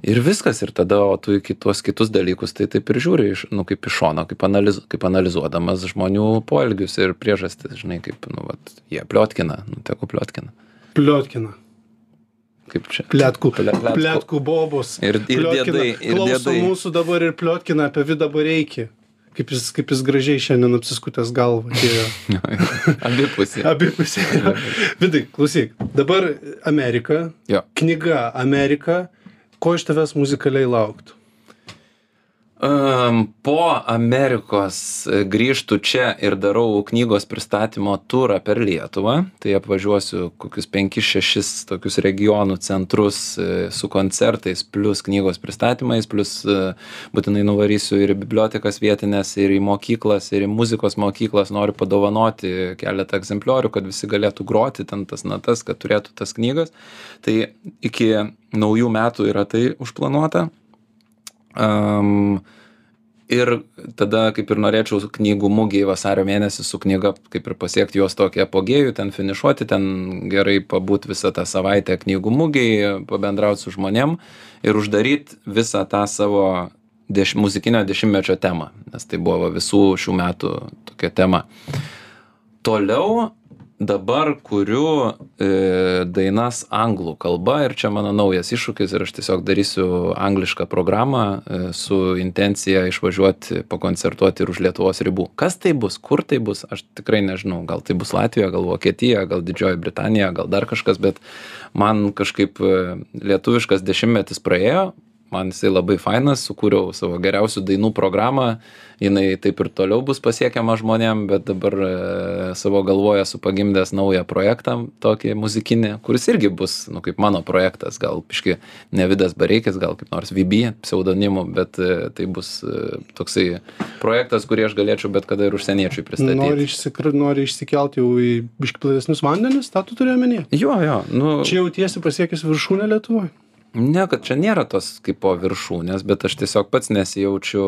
Ir viskas, ir tada, o tu į kitus, kitus dalykus, tai taip ir žiūri, iš, nu, kaip iš šono, kaip, analiz, kaip analizuodamas žmonių poelgius ir priežastis, žinai, kaip, nu, vat, jie pliotkina, nu, teko pliotkina. Pliotkina. Kaip čia. Pletkų. Ple- pletkų. Pletkų bobus. Ir- ir diedai, ir Klauso diedai. mūsų dabar ir pliotkina apie vidą bareikį. Kaip jis, kaip jis gražiai šiandien apsiskutęs galvą. Abipusė. Abipusė. Vidai, klausyk. Dabar Amerika. Jo. Knyga Amerika. Ko iš tavęs muzikaliai lauktų? Po Amerikos e, grįžtu čia ir darau knygos pristatymo turą per Lietuvą. Tai apvažiuosiu kokius 5-6 tokius regionų centrus e, su koncertais, plus knygos pristatymais, plus e, būtinai nuvarysiu ir į bibliotekas vietinės, ir į mokyklas, ir į muzikos mokyklas. Noriu padovanoti keletą egzempliorių, kad visi galėtų groti ten tas natas, kad turėtų tas knygas. Tai iki naujų metų yra tai užplanuota. Um, ir tada kaip ir norėčiau knygų mugėj vasario mėnesį su knyga kaip ir pasiekti jos tokį apogėjų, ten finišuoti, ten gerai pabūt visą tą savaitę knygų mugėj, pabendrauti su žmonėm ir uždaryti visą tą savo deš, muzikinio dešimtmečio temą, nes tai buvo visų šių metų tokia tema. Toliau dabar kuriu e, dainas anglų kalba ir čia mano naujas iššūkis ir aš tiesiog darysiu anglišką programą e, su intencija išvažiuoti pakoncertuoti ir už Lietuvos ribų. Kas tai bus, kur tai bus, aš tikrai nežinau. Gal tai bus Latvija, gal Vokietija, gal Didžioji Britanija, gal dar kažkas, bet man kažkaip e, lietuviškas dešimtmetis praėjo, man jisai labai fainas, sukūriau savo geriausių dainų programą, jinai taip ir toliau bus pasiekiama žmonėm, bet dabar e, savo galvoje esu pagimdęs naują projektą, tokį muzikinį, kuris irgi bus, nu, kaip mano projektas, gal piški ne Vidas Bareikis, gal kaip nors VB pseudonimu, bet e, tai bus e, toksai projektas, kurį aš galėčiau bet kada ir užsieniečiui pristatyti. Nori, išsikr... Nori išsikelti jau į biškiplatesnius vandenis, tą tu turi omenyje. Jo, jo, nu. Čia jau tiesi pasiekęs viršūnę Lietuvoje. Ne, kad čia nėra tos kaip po viršūnės, bet aš tiesiog pats nesijaučiu.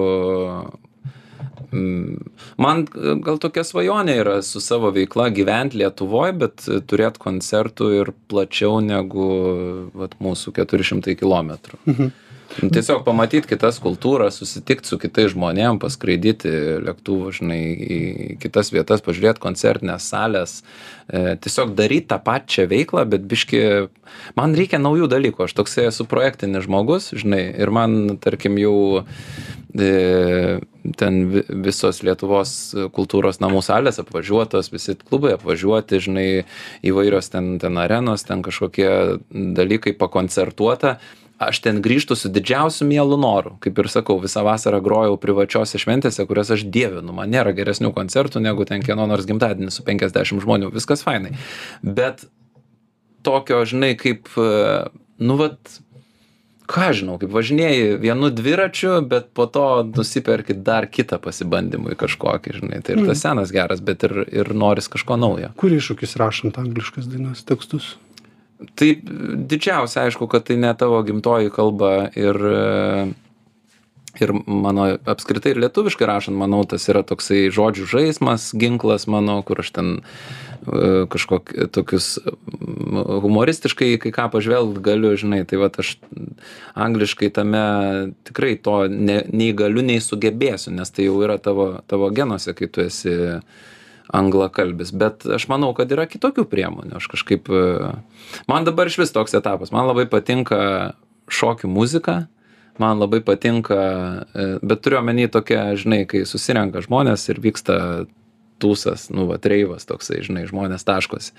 Mm, Man gal tokia svajonė yra su savo veikla gyventi Lietuvoje, bet turėti koncertų ir plačiau negu vat, mūsų 400 km. Mhm. Tiesiog pamatyti kitas kultūras, susitikti su kitais žmonėm, paskraidyti lėktuvu, žinai, į kitas vietas, pažiūrėti koncertinės salės, e, tiesiog daryti tą pačią veiklą, bet biški, man reikia naujų dalykų, aš toksai esu projektinis žmogus, žinai, ir man, tarkim, jau e, ten vi- visos Lietuvos kultūros namų salės apvažiuotos, visi klubai apvažiuoti, žinai, įvairios ten, ten arenos, ten kažkokie dalykai pakoncertuota aš ten grįžtu su didžiausiu mielu noru. Kaip ir sakau visą vasarą grojau privačiose šventėse kurias aš dievinu. Man nėra geresnių koncertų negu ten kieno nors gimtadienis su penkiasdešim žmonių. Viskas fainai. Bet tokio žinai kaip nu vat ką žinau kaip važinėji vienu dviračiu bet po to nusiperki dar kitą pasibandymui kažkokį žinai. Tai ir tas senas geras bet ir ir noris kažko naujo. Kur iššūkis rašant angliškas dainas tekstus? Tai didžiausia aišku kad tai ne tavo gimtoji kalba ir ir mano apskritai ir lietuviškai rašant manau tas yra toksai žodžių žaismas ginklas mano kur aš ten e, kažkok tokius humoristiškai kai ką pažvelgt galiu žinai tai vat aš angliškai tame tikrai to ne nei galiu nei sugebėsiu nes tai jau yra tavo tavo genuose kai tu esi anglakalbis bet aš manau kad yra kitokių priemonių. Aš kažkaip e, man dabar išvis toks etapas. Man labai patinka šokių muzika man labai patinka e, bet turiu omeny tokia žinai kai susirenka žmonės ir vyksta tūsas nu vat reivas toksai žinai žmonės taškosi.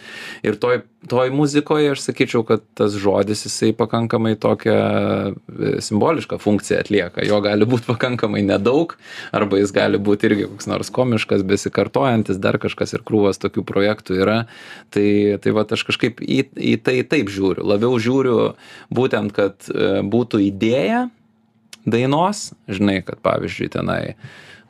Ir toj toj muzikoj aš sakyčiau kad tas žodis jisai pakankamai tokią e, simbolišką funkciją atlieka. Jo gali būt pakankamai nedaug arba jis gali būt irgi koks nors komiškas besikartojantis dar kažkas ir krūvos tokių projektų yra. Tai tai vat aš kažkaip į į tai taip žiūriu. Labiau žiūriu būtent kad e, būtų idėja dainos žinai kad pavyzdžiui tenai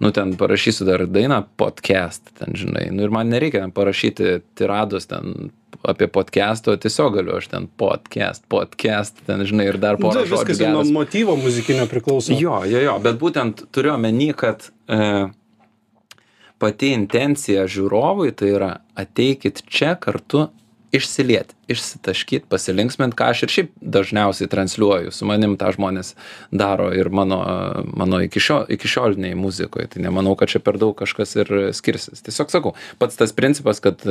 nu ten parašysiu dar dainą podcast ten žinai nu ir man nereikia parašyti tirados ten apie podcastą o tiesiog galiu aš ten podcast podcast ten žinai ir dar porą Tai žodžių viskas ir nuo geras motyvo muzikinio priklauso. jo jo jo bet būtent turiu omeny kad e, pati intencija žiūrovui tai yra ateikit čia kartu išsiliet išsitaškyt pasilinksmint ką aš ir šiaip dažniausiai transliuoju su manim tą žmonės daro ir mano mano iki šio iki šiolinėj muzikoj tai nemanau kad čia per daug kažkas ir skirsis. Tiesiog sakau pats tas principas kad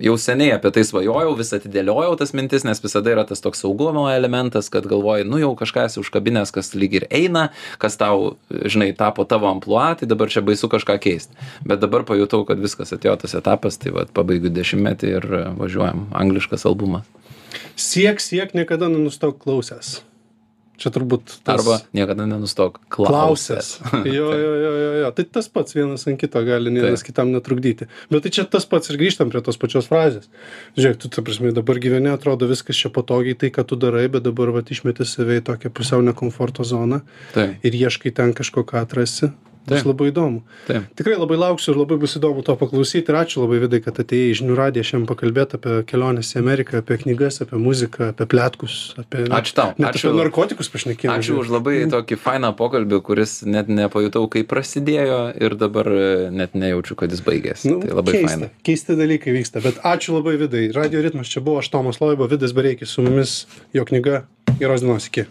jau seniai apie tai svajojau vis atidėliojau tas mintis nes visada yra tas toks saugumo elementas kad galvoji nu jau kažką esi užkabinęs kas lyg ir eina kas tau žinai tapo tavo amplua tai dabar čia baisu kažką keist. Bet dabar pajutau kad viskas atėjo tas etapas tai vat pabaigiu dešimtmetį ir važiuojam. Angliškas albumas. Siek, siek, niekada nenustok klausęs. Čia turbūt tas arba niekada nenustok klausęs. Jo, jo, jo, jo, jo. Tai tas pats vienas ant kito gali vienas Taip. kitam netrukdyti. Bet tai čia tas pats ir grįžtam prie tos pačios frazės. Žiūrėk, tu, ta prasme, dabar gyveni, atrodo viskas čia patogiai, tai ką tu darai, bet dabar va išmeti save į tokią pusiau nekomforto zoną taip ir ieškai ten kažko, ką atrasi. Tas Taip. labai įdomu. taip Tikrai labai lauksiu ir labai bus įdomu to paklausyti. Ir ačiū labai vidai, kad atėjai į žinių radiją šiandien pakalbėti apie keliones į Ameriką, apie knygas, apie muziką, apie plėtkus, apie... Ačiū tau. Net Ačiū. apie narkotikus pašnekėjome. Ačiū už labai tokį fainą pokalbį, kuris net nepajutau, kaip prasidėjo ir dabar e, net nejaučiu, kad jis baigėsi. Nu, tai labai keista, faina. Keisti dalykai vyksta, bet ačiū labai vidai. Radio ritmas čia buvo aš Tomas Loiba, Vidas Bereikis su mumis, jo knyga. Geros dienos iki.